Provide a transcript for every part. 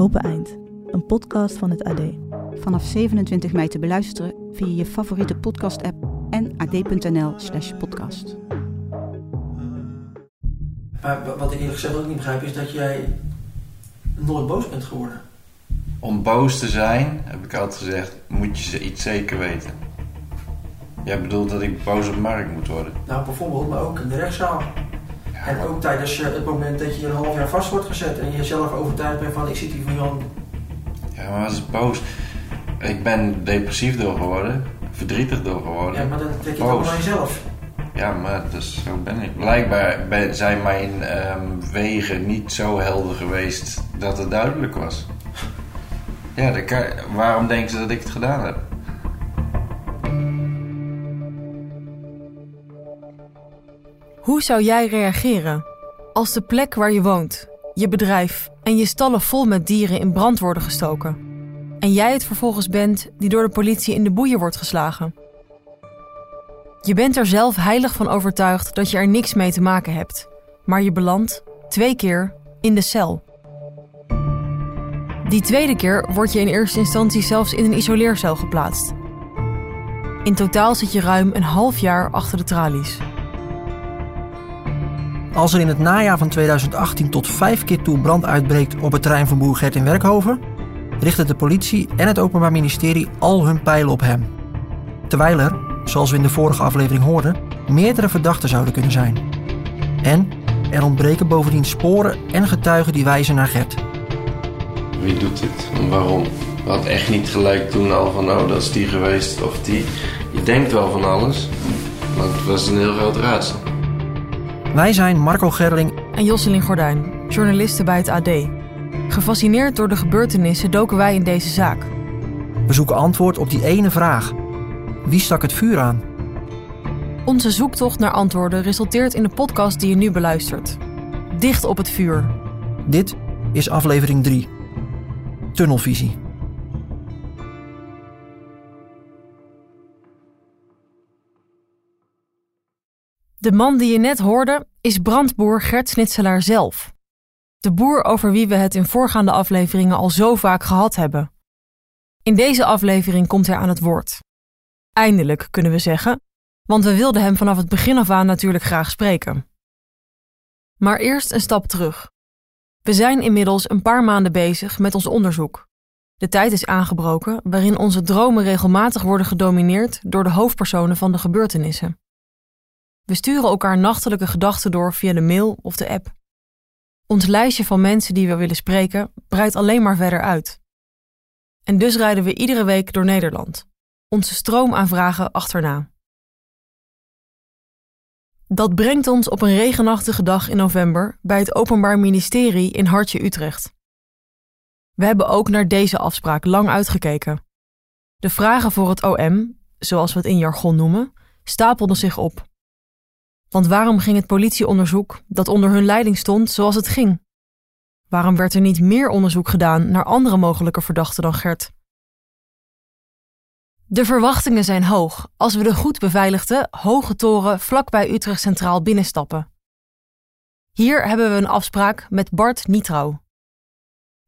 Open Eind, een podcast van het AD. Vanaf 27 mei te beluisteren via je favoriete podcast-app en ad.nl/slash podcast. Maar wat ik eerlijk gezegd ook niet begrijp is dat jij nooit boos bent geworden. Om boos te zijn, heb ik altijd gezegd, moet je ze iets zeker weten. Jij bedoelt dat ik boos op Mark moet worden? Nou, bijvoorbeeld, maar ook in de rechtszaal. En ook tijdens het moment dat je een half jaar vast wordt gezet en je zelf overtuigd bent van ik zit hier van Jan. ja maar als ik boos... Ik ben depressief door geworden, verdrietig door geworden. Ja, maar dan trek je Boos. jezelf. Ja, maar dus, zo ben ik. Blijkbaar ben- zijn mijn ehm, wegen niet zo helder geweest dat het duidelijk was. Ja, kan- waarom denken ze dat ik het gedaan heb? Hoe zou jij reageren als de plek waar je woont, je bedrijf en je stallen vol met dieren in brand worden gestoken? En jij het vervolgens bent die door de politie in de boeien wordt geslagen? Je bent er zelf heilig van overtuigd dat je er niks mee te maken hebt, maar je belandt twee keer in de cel. Die tweede keer word je in eerste instantie zelfs in een isoleercel geplaatst. In totaal zit je ruim een half jaar achter de tralies. Als er in het najaar van 2018 tot vijf keer toe brand uitbreekt op het terrein van boer Gert in Werkhoven, richten de politie en het Openbaar Ministerie al hun pijlen op hem. Terwijl er, zoals we in de vorige aflevering hoorden, meerdere verdachten zouden kunnen zijn. En er ontbreken bovendien sporen en getuigen die wijzen naar Gert. Wie doet dit en waarom? We hadden echt niet gelijk toen al van, oh, dat is die geweest of die. Je denkt wel van alles, maar het was een heel groot raadsel. Wij zijn Marco Gerling en Josselin Gordijn, journalisten bij het AD. Gefascineerd door de gebeurtenissen doken wij in deze zaak. We zoeken antwoord op die ene vraag. Wie stak het vuur aan? Onze zoektocht naar antwoorden resulteert in de podcast die je nu beluistert. Dicht op het vuur. Dit is aflevering 3. Tunnelvisie. De man die je net hoorde is brandboer Gert Snitselaar zelf. De boer over wie we het in voorgaande afleveringen al zo vaak gehad hebben. In deze aflevering komt hij aan het woord. Eindelijk kunnen we zeggen, want we wilden hem vanaf het begin af aan natuurlijk graag spreken. Maar eerst een stap terug. We zijn inmiddels een paar maanden bezig met ons onderzoek. De tijd is aangebroken waarin onze dromen regelmatig worden gedomineerd door de hoofdpersonen van de gebeurtenissen. We sturen elkaar nachtelijke gedachten door via de mail of de app. Ons lijstje van mensen die we willen spreken breidt alleen maar verder uit. En dus rijden we iedere week door Nederland, onze stroom aan vragen achterna. Dat brengt ons op een regenachtige dag in november bij het Openbaar Ministerie in Hartje Utrecht. We hebben ook naar deze afspraak lang uitgekeken. De vragen voor het OM, zoals we het in jargon noemen, stapelden zich op. Want waarom ging het politieonderzoek dat onder hun leiding stond zoals het ging? Waarom werd er niet meer onderzoek gedaan naar andere mogelijke verdachten dan Gert? De verwachtingen zijn hoog als we de goed beveiligde hoge toren vlakbij Utrecht Centraal binnenstappen. Hier hebben we een afspraak met Bart Nietrouw.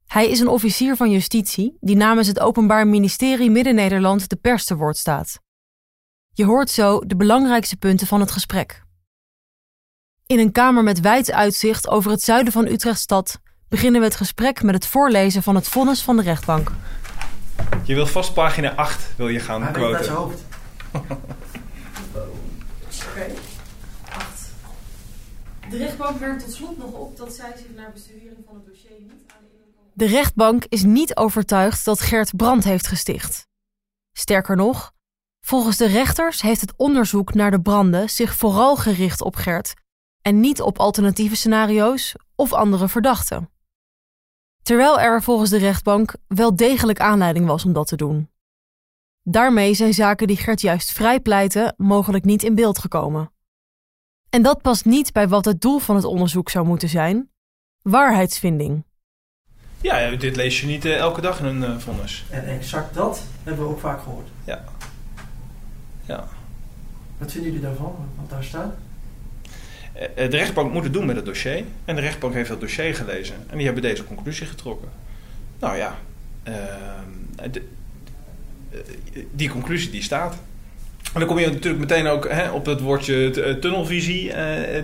Hij is een officier van justitie die namens het Openbaar Ministerie Midden-Nederland de pers te woord staat. Je hoort zo de belangrijkste punten van het gesprek. In een kamer met wijd uitzicht over het zuiden van Utrechtstad beginnen we het gesprek met het voorlezen van het vonnis van de rechtbank. Je wil vast pagina 8 wil je gaan uit zijn quoten. hoofd. Oké, 8. De rechtbank merkt tot slot nog op dat zij zich naar bestudering van het dossier niet aan de De rechtbank is niet overtuigd dat Gert brand heeft gesticht. Sterker nog, volgens de rechters heeft het onderzoek naar de branden zich vooral gericht op Gert en niet op alternatieve scenario's of andere verdachten. Terwijl er volgens de rechtbank wel degelijk aanleiding was om dat te doen. Daarmee zijn zaken die Gert juist vrij pleiten mogelijk niet in beeld gekomen. En dat past niet bij wat het doel van het onderzoek zou moeten zijn: waarheidsvinding. Ja, dit lees je niet eh, elke dag in een eh, vonnis. En exact dat hebben we ook vaak gehoord. Ja. Ja. Wat vinden jullie daarvan, wat daar staat? Eh, De rechtbank moet het doen met het dossier. En de rechtbank heeft dat dossier gelezen. En die hebben deze conclusie getrokken. Nou ja, ehm, de- eh, die conclusie die staat. En dan kom je natuurlijk meteen ook hè, op het woordje eh, tunnelvisie,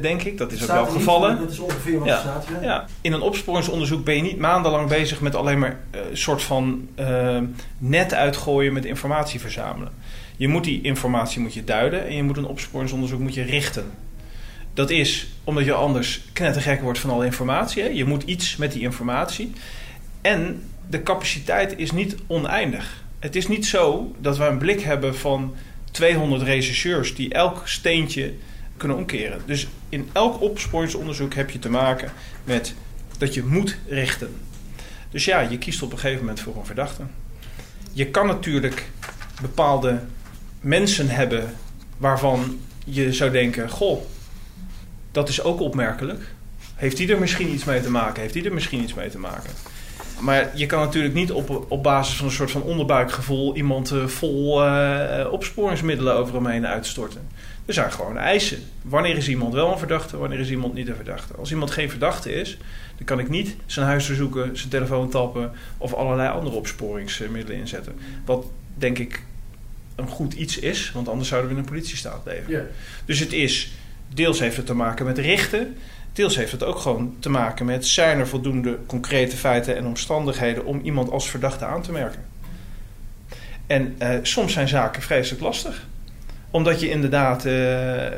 denk ik. Dat is ook wel niet gevallen. Dat is ongeveer wat Ja. er staat. Ja. Ja, in een opsporingsonderzoek ben je niet maandenlang bezig met alleen maar een soort van eh, net uitgooien met informatie verzamelen. Je moet die informatie moet je duiden en je moet een opsporingsonderzoek moet je richten. Dat is omdat je anders knettergek wordt van alle informatie. Hè? Je moet iets met die informatie. En de capaciteit is niet oneindig. Het is niet zo dat we een blik hebben van 200 rechercheurs die elk steentje kunnen omkeren. Dus in elk opsporingsonderzoek heb je te maken met dat je moet richten. Dus ja, je kiest op een gegeven moment voor een verdachte. Je kan natuurlijk bepaalde mensen hebben waarvan je zou denken: Goh, dat is ook opmerkelijk. Heeft die er misschien iets mee te maken? Heeft die er misschien iets mee te maken? Maar je kan natuurlijk niet op, op basis van een soort van onderbuikgevoel iemand eh, vol eh, opsporingsmiddelen over hem heen uitstorten. Er zijn gewoon eisen. Wanneer is iemand wel een verdachte, wanneer is iemand niet een verdachte? Als iemand geen verdachte is, dan kan ik niet zijn huis verzoeken, zijn telefoon tappen of allerlei andere opsporingsmiddelen inzetten. Wat denk ik een goed iets is, want anders zouden we in een politiestaat leven. Dus het is, deels heeft het te maken met richten, deels heeft het ook gewoon te maken met zijn er voldoende concrete feiten en omstandigheden om iemand als verdachte aan te merken. En eh, soms zijn zaken vreselijk lastig omdat je inderdaad, eh,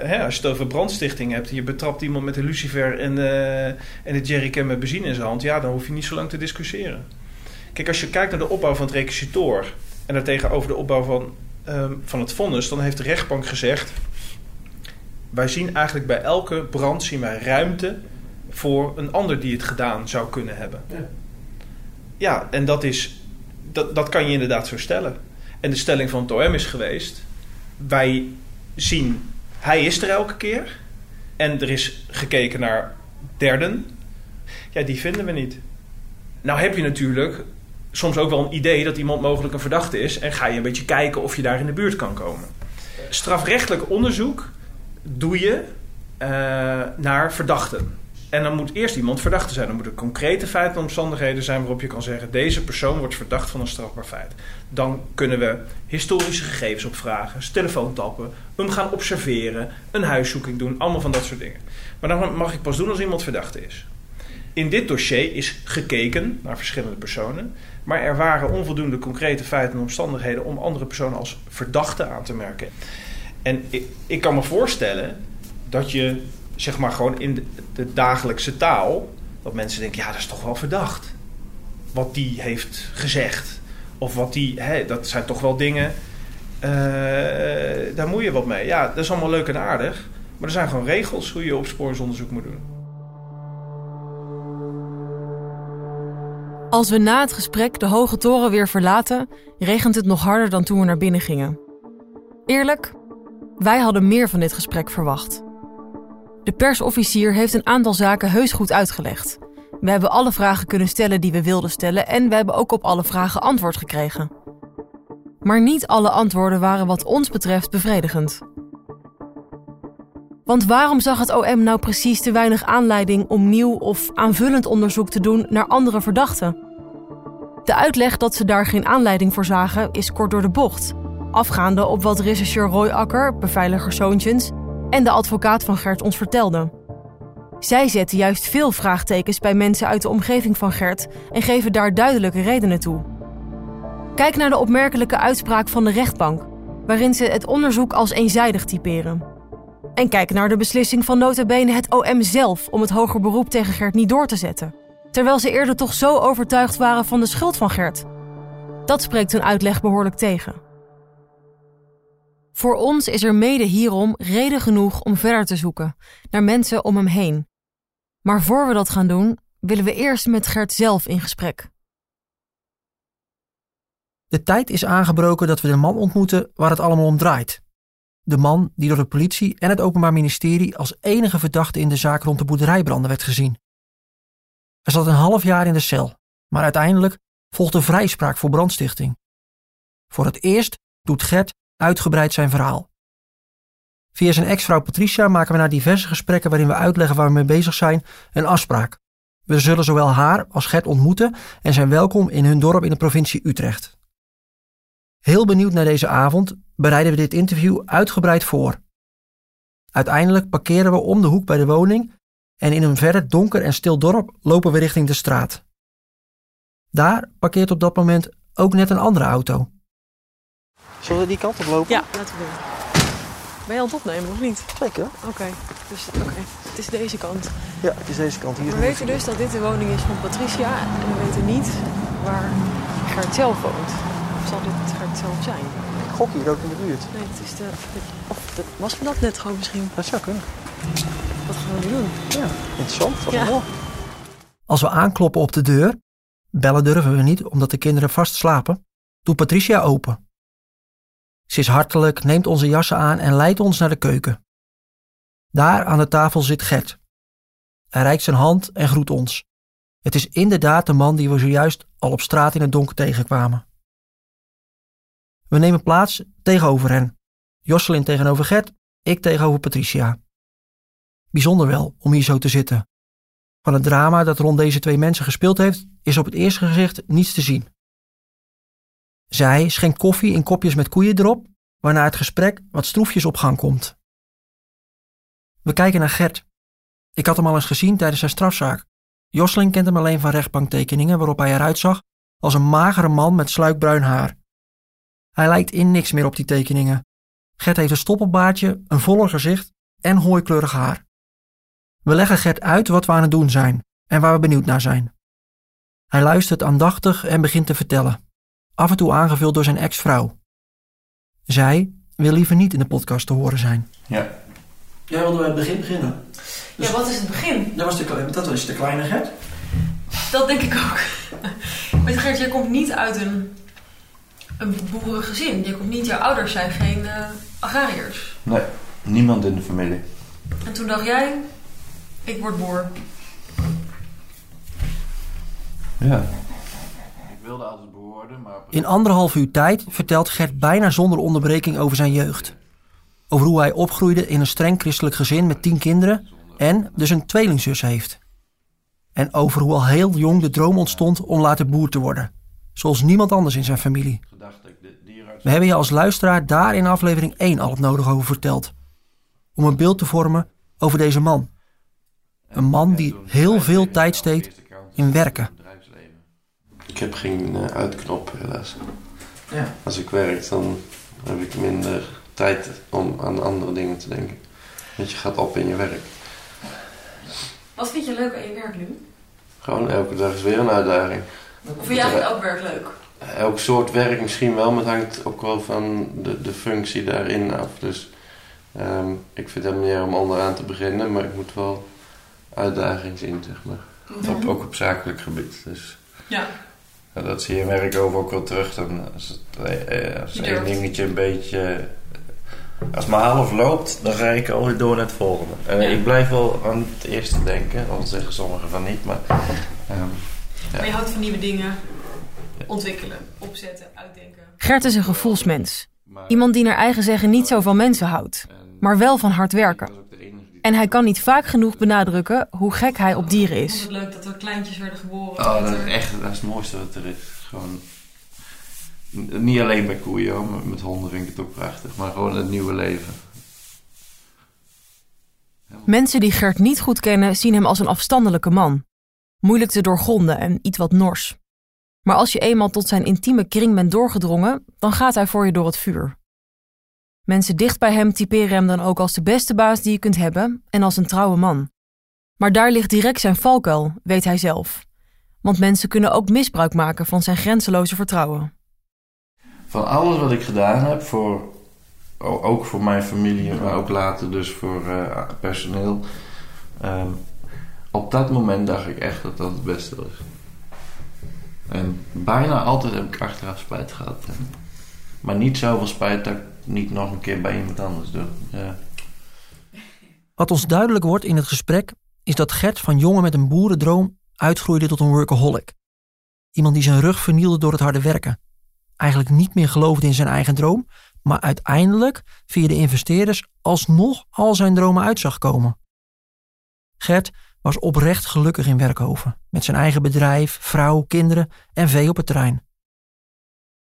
hè, als je het over brandstichting hebt... je betrapt iemand met een lucifer en, eh en een jerrycan met benzine in zijn hand... ja, dan hoef je niet zo lang te discussiëren. Kijk, als je kijkt naar de opbouw van het requisitoor... en daartegenover de opbouw van, ehm, van het vonnis... dan heeft de rechtbank gezegd... wij zien eigenlijk bij elke brand zien wij ruimte... voor een ander die het gedaan zou kunnen hebben. Ja. Ja, en dat, is, dat, dat kan je inderdaad zo stellen. En de stelling van het OM is geweest... wij zien, hij is er elke keer... en er is gekeken naar derden. Ja, die vinden we niet. Nou heb je natuurlijk soms ook wel een idee... dat iemand mogelijk een verdachte is... en ga je een beetje kijken of je daar in de buurt kan komen. Strafrechtelijk onderzoek doe je eh, naar verdachten. En dan moet eerst iemand verdachte zijn. Dan moeten concrete feiten en omstandigheden zijn waarop je kan zeggen: deze persoon wordt verdacht van een strafbaar feit. Dan kunnen we historische gegevens opvragen, zijn telefoon tappen, hem gaan observeren, een huiszoeking doen, allemaal van dat soort dingen. Maar dan mag ik pas doen als iemand verdachte is. In dit dossier is gekeken naar verschillende personen, maar er waren onvoldoende concrete feiten en omstandigheden om andere personen als verdachte aan te merken. En ik, kan me voorstellen dat je, zeg maar, gewoon in de, de dagelijkse taal, dat mensen denken, ja, dat is toch wel verdacht. Wat die heeft gezegd. Of wat die, hè, dat zijn toch wel dingen, eh, daar moet je wat mee. Ja, dat is allemaal leuk en aardig. Maar er zijn gewoon regels hoe je opsporingsonderzoek moet doen. Als we na het gesprek de hoge toren weer verlaten, regent het nog harder dan toen we naar binnen gingen. Eerlijk, wij hadden meer van dit gesprek verwacht. De persofficier heeft een aantal zaken heus goed uitgelegd. We hebben alle vragen kunnen stellen die we wilden stellen en we hebben ook op alle vragen antwoord gekregen. Maar niet alle antwoorden waren wat ons betreft bevredigend. Want waarom zag het OM nou precies te weinig aanleiding om nieuw of aanvullend onderzoek te doen naar andere verdachten? De uitleg dat ze daar geen aanleiding voor zagen is kort door de bocht, afgaande op wat rechercheur Roy Akker, beveiliger Zoontjens en de advocaat van Gert ons vertelden. Zij zetten juist veel vraagtekens bij mensen uit de omgeving van Gert en geven daar duidelijke redenen toe. Kijk naar de opmerkelijke uitspraak van de rechtbank, waarin ze het onderzoek als eenzijdig typeren. En kijk naar de beslissing van nota bene het OM zelf om het hoger beroep tegen Gert niet door te zetten. Terwijl ze eerder toch zo overtuigd waren van de schuld van Gert. Dat spreekt hun uitleg behoorlijk tegen. Voor ons is er mede hierom reden genoeg om verder te zoeken naar mensen om hem heen. Maar voor we dat gaan doen, willen we eerst met Gert zelf in gesprek. De tijd is aangebroken dat we de man ontmoeten waar het allemaal om draait. De man die door de politie en het Openbaar Ministerie als enige verdachte in de zaak rond de boerderijbranden werd gezien. Hij zat een half jaar in de cel, maar uiteindelijk volgde vrijspraak voor brandstichting. Voor het eerst doet Gert uitgebreid zijn verhaal. Via zijn ex-vrouw Patricia maken we na diverse gesprekken waarin we uitleggen waar we mee bezig zijn een afspraak. We zullen zowel haar als Gert ontmoeten en zijn welkom in hun dorp in de provincie Utrecht. Heel benieuwd naar deze avond bereiden we dit interview uitgebreid voor. Uiteindelijk parkeren we om de hoek bij de woning en in een verder donker en stil dorp lopen we richting de straat. Daar parkeert op dat moment ook net een andere auto. Zullen we die kant op lopen? Ja, laten we doen. Ben je aan het opnemen of niet? Zeker. Oké, dus oké. Het is deze kant. Ja, het is deze kant hier. We weten dus dat dit de woning is van Patricia en we weten niet waar Gert zelf woont. Zal dit Gert zelf zijn? Ik gok hier ook in de buurt. Nee, het is de... Of de, was me dat net gewoon misschien? Dat zou kunnen. Wat gaan we nu doen? Ja, interessant. Wat Ja. wel. Als we aankloppen op de deur, bellen durven we niet omdat de kinderen vast slapen, doet Patricia open. Ze is hartelijk, neemt onze jassen aan en leidt ons naar de keuken. Daar aan de tafel zit Gert. Hij reikt zijn hand en groet ons. Het is inderdaad de man die we zojuist al op straat in het donker tegenkwamen. We nemen plaats tegenover hen. Josselin tegenover Gert, ik tegenover Patricia. Bijzonder wel om hier zo te zitten. Van het drama dat rond deze twee mensen gespeeld heeft, is op het eerste gezicht niets te zien. Zij schenkt koffie in kopjes met koeien erop, waarna het gesprek wat stroefjes op gang komt. We kijken naar Gert. Ik had hem al eens gezien tijdens zijn strafzaak. Josselin kent hem alleen van rechtbanktekeningen waarop hij eruit zag als een magere man met sluikbruin haar. Hij lijkt in niks meer op die tekeningen. Gert heeft een stoppelbaardje, een voller gezicht en hooikleurig haar. We leggen Gert uit wat we aan het doen zijn en waar we benieuwd naar zijn. Hij luistert aandachtig en begint te vertellen, af en toe aangevuld door zijn ex-vrouw. Zij wil liever niet in de podcast te horen zijn. Ja. Jij wilde bij het begin beginnen. Ja, wat is het begin? Dat was de, dat was de kleine Gert. Dat denk ik ook. Je, Gert, jij komt niet uit een, een boerengezin. Je komt niet, jouw ouders zijn geen eh, agrariërs. Nee, niemand in de familie. En toen dacht jij, ik word boer. Ja. Ik wilde altijd behoorden, maar... In anderhalf uur tijd vertelt Gert bijna zonder onderbreking over zijn jeugd. Over hoe hij opgroeide in een streng christelijk gezin met tien kinderen en dus een tweelingzus heeft. En over hoe al heel jong de droom ontstond om later boer te worden. Zoals niemand anders in zijn familie. We hebben je als luisteraar daar in aflevering 1 al het nodige over verteld. Om een beeld te vormen over deze man. Een man die heel veel tijd steekt in werken. Ik heb geen eh, uitknop helaas. Ja. Als ik werk, dan heb ik minder tijd om aan andere dingen te denken. Want je gaat op in je werk. Wat vind je leuk aan je werk nu? Gewoon elke dag is weer een uitdaging. Of vind je eigenlijk elk werk leuk? Elk soort werk misschien wel, maar het hangt ook wel van de, de functie daarin af. Dus ehm, ik vind het erg om onderaan te beginnen, maar ik moet wel uitdaging zien, zeg maar. Op, ook op zakelijk gebied. Dus Ja. Ja, dat zie je in werk over ook wel terug. Dan als het, eh, als Je één dingetje een beetje... Als het maar half loopt, dan ga ik alweer door naar het volgende. Eh, Ja. Ik blijf wel aan het eerste denken, al zeggen sommigen van niet. Maar ehm, Maar je houdt van nieuwe dingen. Ontwikkelen, opzetten, uitdenken. Gert is een gevoelsmens. Iemand die naar eigen zeggen niet zo van mensen houdt, maar wel van hard werken. En hij kan niet vaak genoeg benadrukken hoe gek hij op dieren Ik is. vond het leuk dat er kleintjes werden geboren. Oh, dat is echt dat is het mooiste wat er is. Gewoon, niet alleen bij koeien, hoor, maar met honden vind ik het ook prachtig. Maar gewoon het nieuwe leven. Mensen die Gert niet goed kennen zien hem als een afstandelijke man. Moeilijk te doorgronden en iets wat nors. Maar als je eenmaal tot zijn intieme kring bent doorgedrongen, dan gaat hij voor je door het vuur. Mensen dicht bij hem typeren hem dan ook als de beste baas die je kunt hebben en als een trouwe man. Maar daar ligt direct zijn valkuil, weet hij zelf. Want mensen kunnen ook misbruik maken van zijn grenzeloze vertrouwen. Van alles wat ik gedaan heb, voor, ook voor mijn familie, maar ook later dus voor eh, personeel. ehm, Op dat moment dacht ik echt dat dat het beste was. En bijna altijd heb ik achteraf spijt gehad. Maar niet zoveel spijt dat ik niet nog een keer bij iemand anders doe. Wat ons duidelijk wordt in het gesprek is dat Gert van jongen met een boerendroom uitgroeide tot een workaholic. Iemand die zijn rug vernielde door het harde werken. Eigenlijk niet meer geloofde in zijn eigen droom, maar uiteindelijk via de investeerders alsnog al zijn dromen uit zag komen. Gert was oprecht gelukkig in Werkhoven, met zijn eigen bedrijf, vrouw, kinderen en vee op het terrein.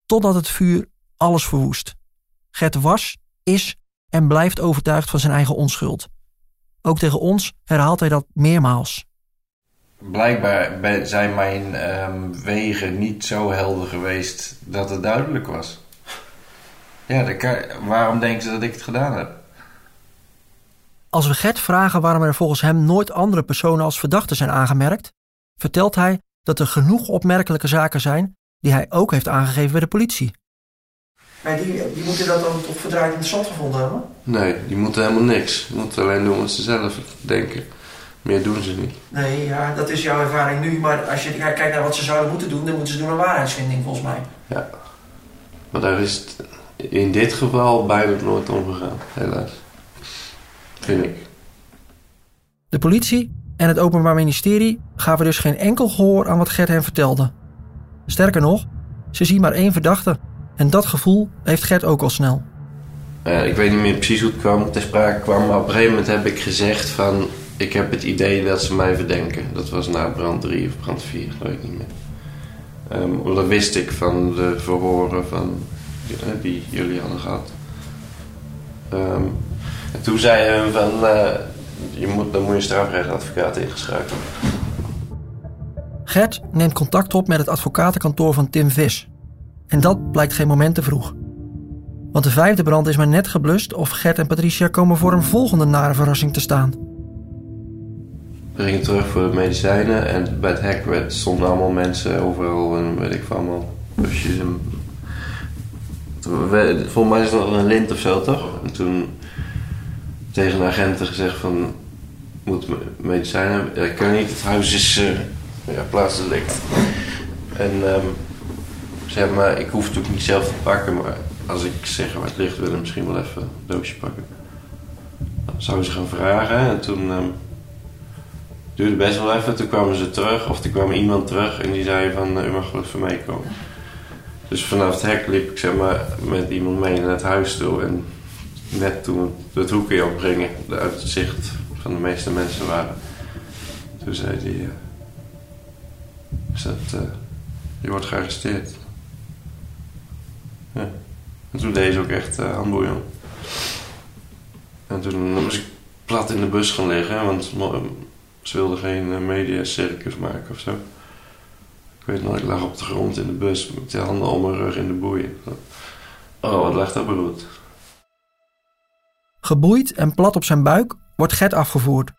Totdat het vuur alles verwoest. Gert was, is en blijft overtuigd van zijn eigen onschuld. Ook tegen ons herhaalt hij dat meermaals. Blijkbaar zijn mijn ehm, wegen niet zo helder geweest dat het duidelijk was. Ja, kan- waarom denken ze dat ik het gedaan heb? Als we Gert vragen waarom er volgens hem nooit andere personen als verdachten zijn aangemerkt, vertelt hij dat er genoeg opmerkelijke zaken zijn die hij ook heeft aangegeven bij de politie. Maar die, die moeten dat dan toch verdraaid interessant gevonden hebben? Nee, die moeten helemaal niks. Die moeten alleen doen wat ze zelf denken. Meer doen ze niet. Nee, ja, dat is jouw ervaring nu. Maar als je kijkt naar wat ze zouden moeten doen, dan moeten ze doen een waarheidsvinding volgens mij. Ja. Maar daar is het in dit geval bijna nooit om gegaan, helaas. Vind ik. De politie en het Openbaar Ministerie gaven dus geen enkel gehoor aan wat Gert hen vertelde. Sterker nog, ze zien maar één verdachte. En dat gevoel heeft Gert ook al snel. Ja, ik weet niet meer precies hoe het kwam, ter sprake kwam. Maar op een gegeven moment heb ik gezegd van... Ik heb het idee dat ze mij verdenken. Dat was na brand 3 of brand 4, dat weet ik niet meer. Want dat wist ik van de verhoren van, die, eh, die jullie hadden gehad. Ehm, en toen zei hij van... eh, je moet, dan moet je strafrechtadvocaat ingeschakeld. Gert neemt contact op met het advocatenkantoor van Tim Vis. En dat blijkt geen moment te vroeg. Want de vijfde brand is maar net geblust of Gert en Patricia komen voor een volgende nare verrassing te staan. We gingen terug voor de medicijnen en bij het hek werd- stonden allemaal mensen overal en weet ik van allemaal busjes. En... Volgens mij is dat een lint of zo toch? En toen tegen de agenten gezegd van moet me- medicijnen hebben. Ik kan niet, het huis is eh ja, plaatsdelict. En ehm zeg maar, ik hoef het ook niet zelf te pakken, maar als ik zeg waar het ligt, wil ik misschien wel even een doosje pakken. Dan zouden ze gaan vragen en toen ehm, duurde best wel even. Toen kwamen ze terug, of er kwam iemand terug en die zei van, eh, u mag wel even meekomen. Dus vanaf het hek liep ik zeg maar met iemand mee naar het huis toe. En net toen we het hoekje opgingen, de uitzicht van de meeste mensen waren. Toen zei hij, eh, dat, eh, je wordt gearresteerd. Ja. En toen deed ze ook echt uh, handboeien. En toen moest ik plat in de bus gaan liggen, want mo- ze wilden geen eh, mediacircus maken of zo. Ik weet nog, ik lag op de grond in de bus met de handen om mijn rug in de boeien. Oh, wat lag dat bloed. Geboeid en plat op zijn buik wordt Gert afgevoerd.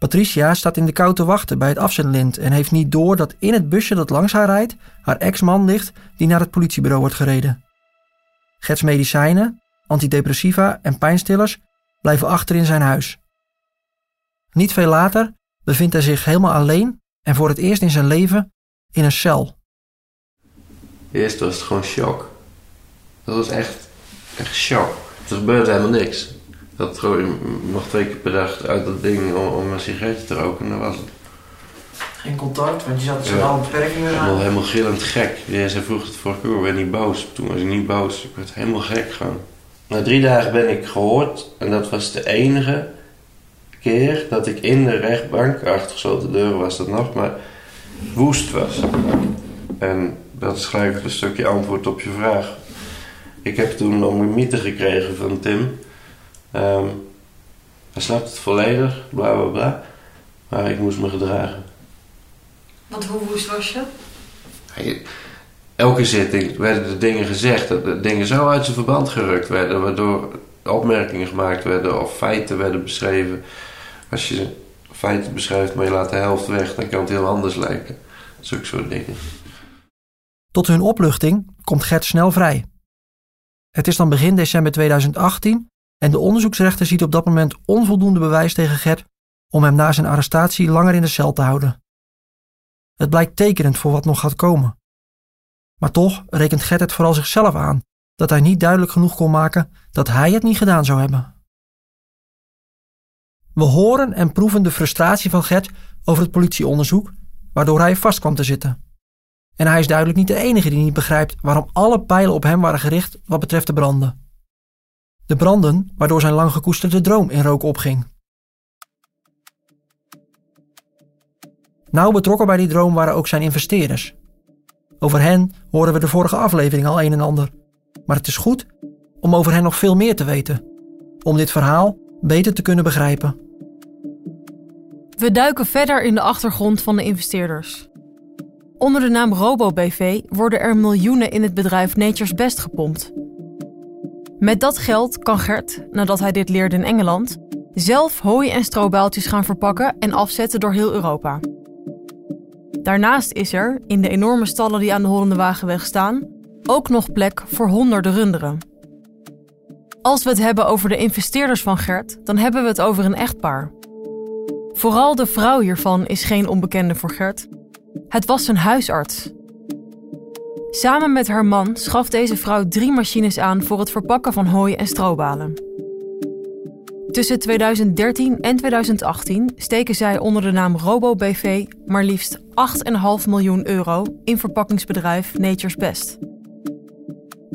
Patricia staat in de kou te wachten bij het afzendlint en heeft niet door dat in het busje dat langs haar rijdt haar ex-man ligt die naar het politiebureau wordt gereden. Gerts medicijnen, antidepressiva en pijnstillers blijven achter in zijn huis. Niet veel later bevindt hij zich helemaal alleen en voor het eerst in zijn leven in een cel. Eerst was het gewoon shock. Dat was echt, echt shock. Er gebeurde helemaal niks. Dat gewoon, je mag twee keer per dag uit dat ding om, om een sigaretje te roken en dat was het. Geen contact, want je zat Ja. er al beperkingen aan. helemaal gillend gek. Ja, ze vroeg het vorige keer, ben je niet boos? Toen was ik niet boos. Ik werd helemaal gek gewoon. Na drie dagen ben ik gehoord en dat was de enige keer dat ik in de rechtbank, achter gesloten deuren was dat nog, maar woest was. En dat is gelijk een stukje antwoord op je vraag. Ik heb toen nog een mythe gekregen van Tim. Ehm, hij snapt het volledig, bla bla bla. Maar ik moest me gedragen. Want hoe woest was je? Hij- Elke zitting werden er dingen gezegd, dat de dingen zo uit zijn verband gerukt werden, waardoor opmerkingen gemaakt werden of feiten werden beschreven. Als je feiten beschrijft, maar je laat de helft weg, dan kan het heel anders lijken. Zulke soort dingen. Tot hun opluchting komt Gert snel vrij. Het is dan begin december 2018 en de onderzoeksrechter ziet op dat moment onvoldoende bewijs tegen Gert om hem na zijn arrestatie langer in de cel te houden. Het blijkt tekenend voor wat nog gaat komen. Maar toch rekent Gert het vooral zichzelf aan dat hij niet duidelijk genoeg kon maken dat hij het niet gedaan zou hebben. We horen en proeven de frustratie van Gert over het politieonderzoek, waardoor hij vast kwam te zitten. En hij is duidelijk niet de enige die niet begrijpt waarom alle pijlen op hem waren gericht wat betreft de branden. De branden waardoor zijn lang gekoesterde droom in rook opging. Nauw betrokken bij die droom waren ook zijn investeerders. Over hen hoorden we de vorige aflevering al een en ander. Maar het is goed om over hen nog veel meer te weten, om dit verhaal beter te kunnen begrijpen. We duiken verder in de achtergrond van de investeerders. Onder de naam RoboBV worden er miljoenen in het bedrijf Nature's Best gepompt. Met dat geld kan Gert, nadat hij dit leerde in Engeland, zelf hooi en strobaaltjes gaan verpakken en afzetten door heel Europa. Daarnaast is er, in de enorme stallen die aan de Hollende Wagenweg staan, ook nog plek voor honderden runderen. Als we het hebben over de investeerders van Gert, dan hebben we het over een echtpaar. Vooral de vrouw hiervan is geen onbekende voor Gert. Het was zijn huisarts. Samen met haar man schaft deze vrouw drie machines aan voor het verpakken van hooi en strobalen. Tussen 2013 en 2018 steken zij onder de naam RoboBV maar liefst 8,5 miljoen euro in verpakkingsbedrijf Nature's Best.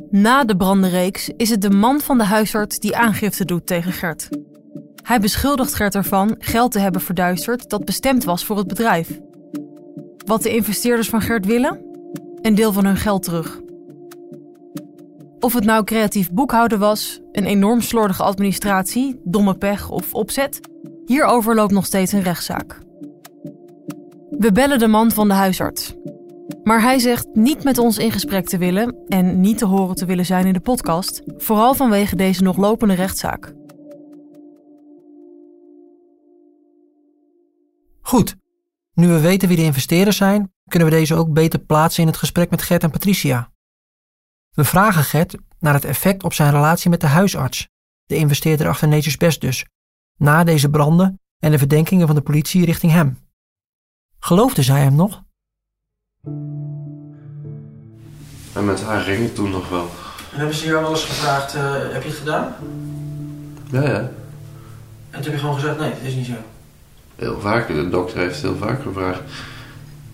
Na de brandenreeks is het de man van de huisarts die aangifte doet tegen Gert. Hij beschuldigt Gert ervan geld te hebben verduisterd dat bestemd was voor het bedrijf. Wat de investeerders van Gert willen? Een deel van hun geld terug. Of het nou creatief boekhouden was, een enorm slordige administratie, domme pech of opzet, hierover loopt nog steeds een rechtszaak. We bellen de man van de huisarts. Maar hij zegt niet met ons in gesprek te willen en niet te horen te willen zijn in de podcast, vooral vanwege deze nog lopende rechtszaak. Goed, nu we weten wie de investeerders zijn, kunnen we deze ook beter plaatsen in het gesprek met Gert en Patricia. We vragen Gert naar het effect op zijn relatie met de huisarts, de investeerder achter Nature's Best dus, na deze branden en de verdenkingen van de politie richting hem. Geloofde zij hem nog? En met haar ging het toen nog wel. En hebben ze jou wel eens gevraagd, eh, heb je het gedaan? Ja, ja. En toen heb je gewoon gezegd, nee, het is niet zo. Heel vaak. De dokter heeft heel vaak gevraagd.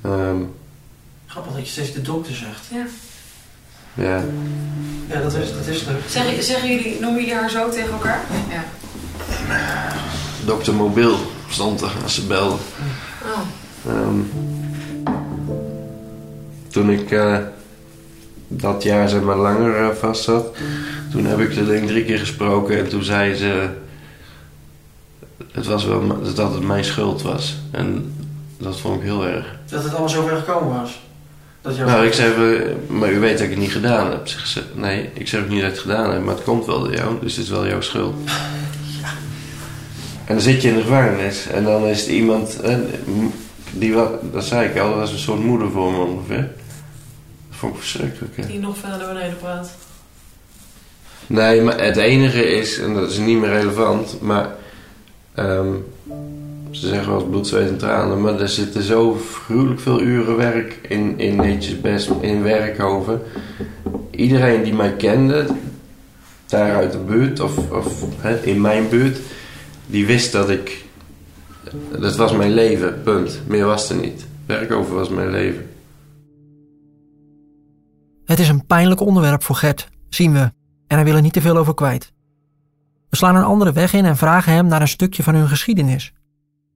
Ehm, Grappig dat je steeds de dokter zegt. Ja. ja. Ja, dat is, dat is leuk. Zeggen, zeggen jullie, noemen jullie haar zo tegen elkaar? Ja. Dokter Mobiel stond er als ze belde. Oh. Ehm, toen ik eh, dat jaar zeg maar langer eh, vast zat, toen heb ik ze denk ik drie keer gesproken en toen zei ze het was wel dat het mijn schuld was. En dat vond ik heel erg. Dat het allemaal zo ver gekomen was. Dat jou Nou, ik zei, maar u weet dat ik het niet gedaan heb. Ze zei, nee, ik zeg ook niet dat ik het gedaan heb, maar het komt wel door jou, dus het is wel jouw schuld. En dan zit je in de gevangenis en dan is het iemand, die wat, dat zei ik al, dat was een soort moeder voor me ongeveer. Dat vond ik verschrikkelijk. Hè? Die nog verder naar beneden praat. Nee, maar het enige is, en dat is niet meer relevant, maar ehm, ze zeggen eens bloed, zweet en tranen, maar er zitten zo gruwelijk veel uren werk in, in Nature's Best, in Werkhoven. Iedereen die mij kende, daar uit de buurt of, of in mijn buurt, die wist dat ik, dat was mijn leven, punt. Meer was er niet. Werkhoven was mijn leven. Het is een pijnlijk onderwerp voor Gert, zien we, en hij wil er niet te veel over kwijt. We slaan een andere weg in en vragen hem naar een stukje van hun geschiedenis.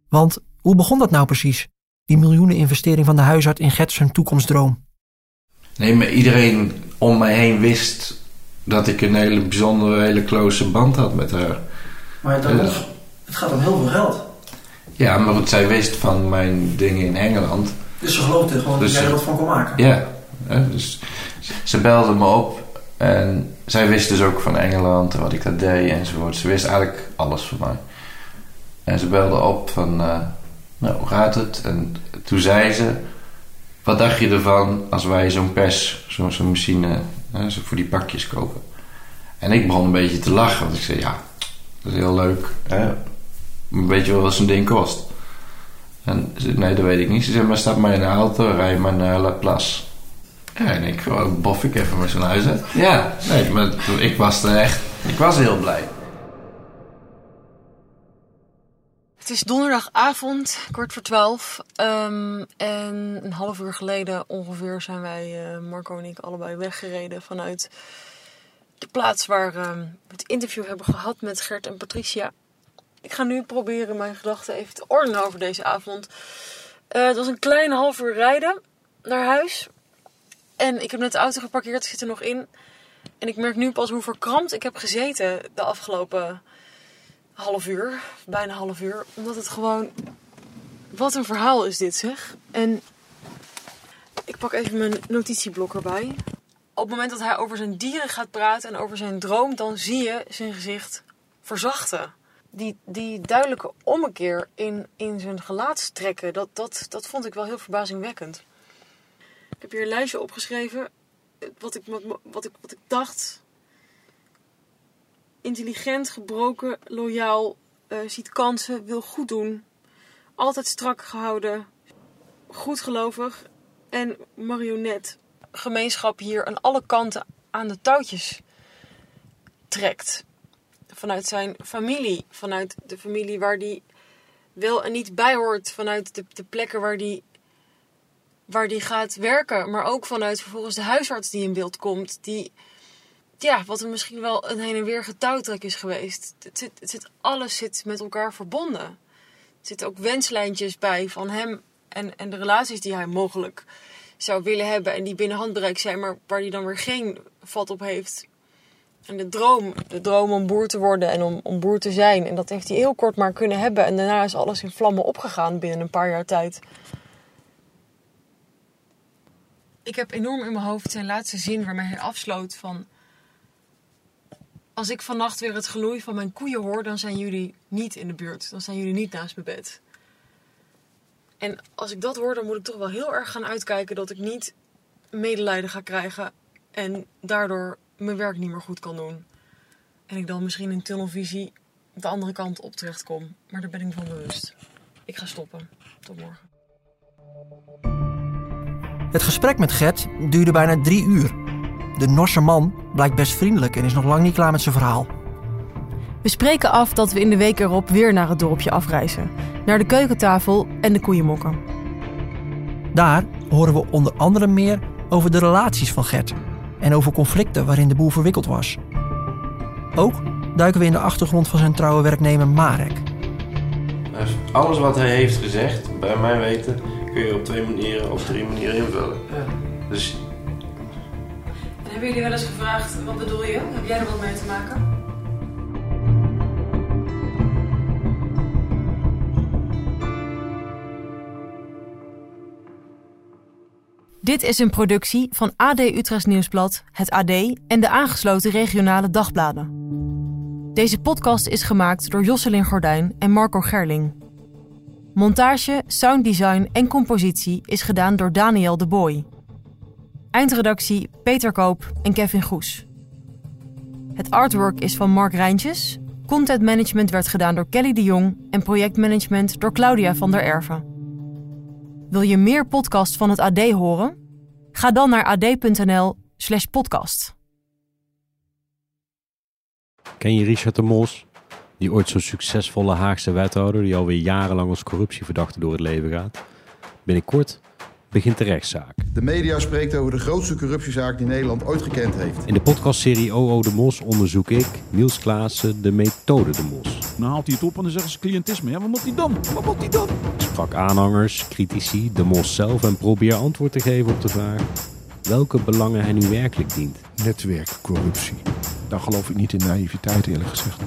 Want hoe begon dat nou precies, die miljoenen investering van de huisarts in Gert zijn toekomstdroom? Nee, maar iedereen om mij heen wist dat ik een hele bijzondere, hele close band had met haar. Maar dan nog, het gaat om heel veel geld. Ja, maar goed, zij wist van mijn dingen in Engeland. Dus ze geloofde gewoon Dus dat jij er wat van kon maken. Ja, hè, dus ze belde me op en zij wist dus ook van Engeland en wat ik daar deed enzovoort. Ze wist eigenlijk alles van mij. En ze belde op van, eh, nou, hoe gaat het? En toen zei ze, wat dacht je ervan als wij zo'n pers, zo'n machine, zo voor die pakjes kopen? En ik begon een beetje te lachen, want ik zei, ja, dat is heel leuk. Hè? weet je wel wat zo'n ding kost? En ze zei, nee, dat weet ik niet. Ze zei, maar stap maar in de auto, rij maar naar La Place. Ja, en ik oh, bof ik even met zo'n huis uit. Ja, nee, maar ik was er echt, ik was heel blij. Het is donderdagavond, kwart voor twaalf. Ehm, en een half uur geleden ongeveer zijn wij, eh, Marco en ik, allebei weggereden vanuit de plaats waar ehm, we het interview hebben gehad met Gert en Patricia. Ik ga nu proberen mijn gedachten even te ordenen over deze avond. Eh, het was een kleine half uur rijden naar huis. En ik heb net de auto geparkeerd, zit er nog in. En ik merk nu pas hoe verkrampt ik heb gezeten de afgelopen half uur, bijna half uur. Omdat het gewoon. Wat een verhaal is dit zeg. En ik pak even mijn notitieblok erbij. Op het moment dat hij over zijn dieren gaat praten en over zijn droom, dan zie je zijn gezicht verzachten. Die, die duidelijke ommekeer in, in zijn gelaatstrekken, dat, dat, dat vond ik wel heel verbazingwekkend. Ik heb hier een lijstje opgeschreven. Wat ik, wat ik, wat ik dacht intelligent, gebroken, loyaal, uh, ziet kansen, wil goed doen, altijd strak gehouden, goedgelovig en marionet. Gemeenschap hier aan alle kanten aan de touwtjes trekt. Vanuit zijn familie, vanuit de familie waar die wel en niet bij hoort, vanuit de, de plekken waar die, waar die gaat werken, maar ook vanuit vervolgens de huisarts die in beeld komt, die ja, wat er misschien wel een heen en weer getouwtrek is geweest. Het zit, het zit, alles zit met elkaar verbonden. Er zitten ook wenslijntjes bij van hem en, en de relaties die hij mogelijk zou willen hebben. En die binnen handbereik zijn, maar waar hij dan weer geen vat op heeft. En de droom, de droom om boer te worden en om, om boer te zijn. En dat heeft hij heel kort maar kunnen hebben. En daarna is alles in vlammen opgegaan binnen een paar jaar tijd. Ik heb enorm in mijn hoofd zijn laatste zin waarmee hij afsloot van als ik vannacht weer het geloei van mijn koeien hoor, dan zijn jullie niet in de buurt. Dan zijn jullie niet naast mijn bed. En als ik dat hoor, dan moet ik toch wel heel erg gaan uitkijken dat ik niet medelijden ga krijgen en daardoor mijn werk niet meer goed kan doen. En ik dan misschien in tunnelvisie de andere kant op terecht kom. Maar daar ben ik van bewust. Ik ga stoppen. Tot morgen. Het gesprek met Gert duurde bijna drie uur. De Norse man blijkt best vriendelijk en is nog lang niet klaar met zijn verhaal. We spreken af dat we in de week erop weer naar het dorpje afreizen. Naar de keukentafel en de koeienmokken. Daar horen we onder andere meer over de relaties van Gert. En over conflicten waarin de boer verwikkeld was. Ook duiken we in de achtergrond van zijn trouwe werknemer Marek. Alles wat hij heeft gezegd, bij mijn weten, kun je op twee manieren of drie manieren invullen. Dus hebben jullie wel eens gevraagd, wat bedoel je? Heb jij er wat mee te maken? Dit is een productie van AD Utrecht Nieuwsblad, het AD en de aangesloten regionale dagbladen. Deze podcast is gemaakt door Josselin Gordijn en Marco Gerling. Montage, sounddesign en compositie is gedaan door Daniel de Boy. Eindredactie Peter Koop en Kevin Goes. Het artwork is van Mark Rijntjes. Content management werd gedaan door Kelly de Jong en projectmanagement door Claudia van der Erven. Wil je meer podcasts van het AD horen? Ga dan naar ad.nl/slash podcast. Ken je Richard de Mos? Die ooit zo'n succesvolle Haagse wethouder die alweer jarenlang als corruptieverdachte door het leven gaat? Binnenkort begint de rechtszaak. De media spreekt over de grootste corruptiezaak die Nederland ooit gekend heeft. In de podcastserie OO de Mos onderzoek ik, Niels Klaassen, de methode de Mos. Dan haalt hij het op en dan zeggen ze cliëntisme. Ja, wat moet hij dan? Wat moet hij dan? Ik sprak aanhangers, critici, de Mos zelf en probeer antwoord te geven op de vraag welke belangen hij nu werkelijk dient. Netwerkcorruptie. Daar geloof ik niet in naïviteit eerlijk gezegd.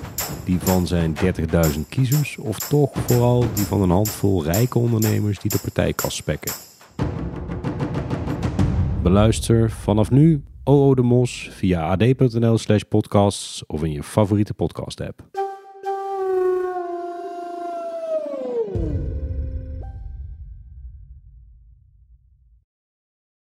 Die van zijn 30.000 kiezers of toch vooral die van een handvol rijke ondernemers die de partijkas spekken. Beluister vanaf nu OO de Mos via ad.nl slash podcasts of in je favoriete podcast app.